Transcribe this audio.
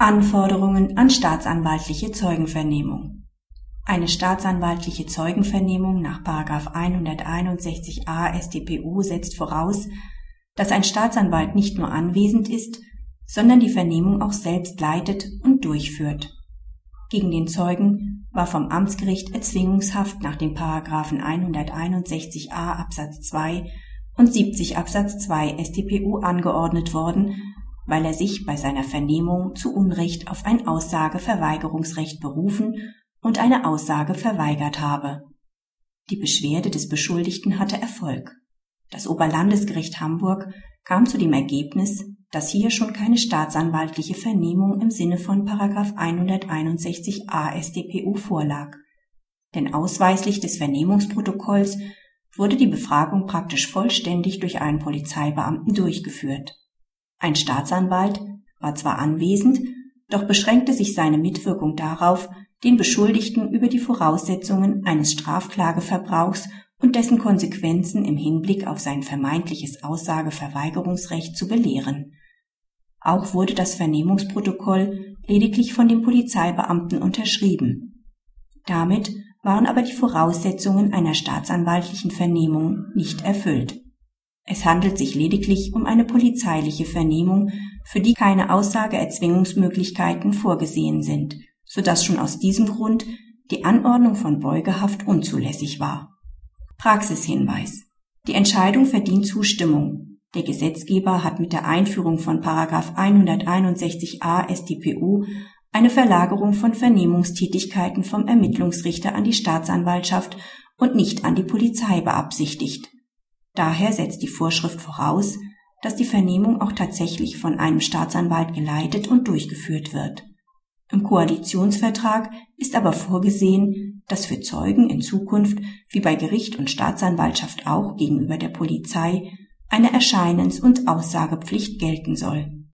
Anforderungen an staatsanwaltliche Zeugenvernehmung. Eine staatsanwaltliche Zeugenvernehmung nach 161a StPU setzt voraus, dass ein Staatsanwalt nicht nur anwesend ist, sondern die Vernehmung auch selbst leitet und durchführt. Gegen den Zeugen war vom Amtsgericht Erzwingungshaft nach den Paragraphen 161a Absatz 2 und 70 Absatz 2 StPU angeordnet worden weil er sich bei seiner Vernehmung zu Unrecht auf ein Aussageverweigerungsrecht berufen und eine Aussage verweigert habe. Die Beschwerde des Beschuldigten hatte Erfolg. Das Oberlandesgericht Hamburg kam zu dem Ergebnis, dass hier schon keine staatsanwaltliche Vernehmung im Sinne von 161a StPU vorlag. Denn ausweislich des Vernehmungsprotokolls wurde die Befragung praktisch vollständig durch einen Polizeibeamten durchgeführt. Ein Staatsanwalt war zwar anwesend, doch beschränkte sich seine Mitwirkung darauf, den Beschuldigten über die Voraussetzungen eines Strafklageverbrauchs und dessen Konsequenzen im Hinblick auf sein vermeintliches Aussageverweigerungsrecht zu belehren. Auch wurde das Vernehmungsprotokoll lediglich von dem Polizeibeamten unterschrieben. Damit waren aber die Voraussetzungen einer staatsanwaltlichen Vernehmung nicht erfüllt. Es handelt sich lediglich um eine polizeiliche Vernehmung, für die keine Aussageerzwingungsmöglichkeiten vorgesehen sind, so dass schon aus diesem Grund die Anordnung von Beugehaft unzulässig war. Praxishinweis. Die Entscheidung verdient Zustimmung. Der Gesetzgeber hat mit der Einführung von 161a StPU eine Verlagerung von Vernehmungstätigkeiten vom Ermittlungsrichter an die Staatsanwaltschaft und nicht an die Polizei beabsichtigt. Daher setzt die Vorschrift voraus, dass die Vernehmung auch tatsächlich von einem Staatsanwalt geleitet und durchgeführt wird. Im Koalitionsvertrag ist aber vorgesehen, dass für Zeugen in Zukunft, wie bei Gericht und Staatsanwaltschaft auch gegenüber der Polizei, eine Erscheinens- und Aussagepflicht gelten soll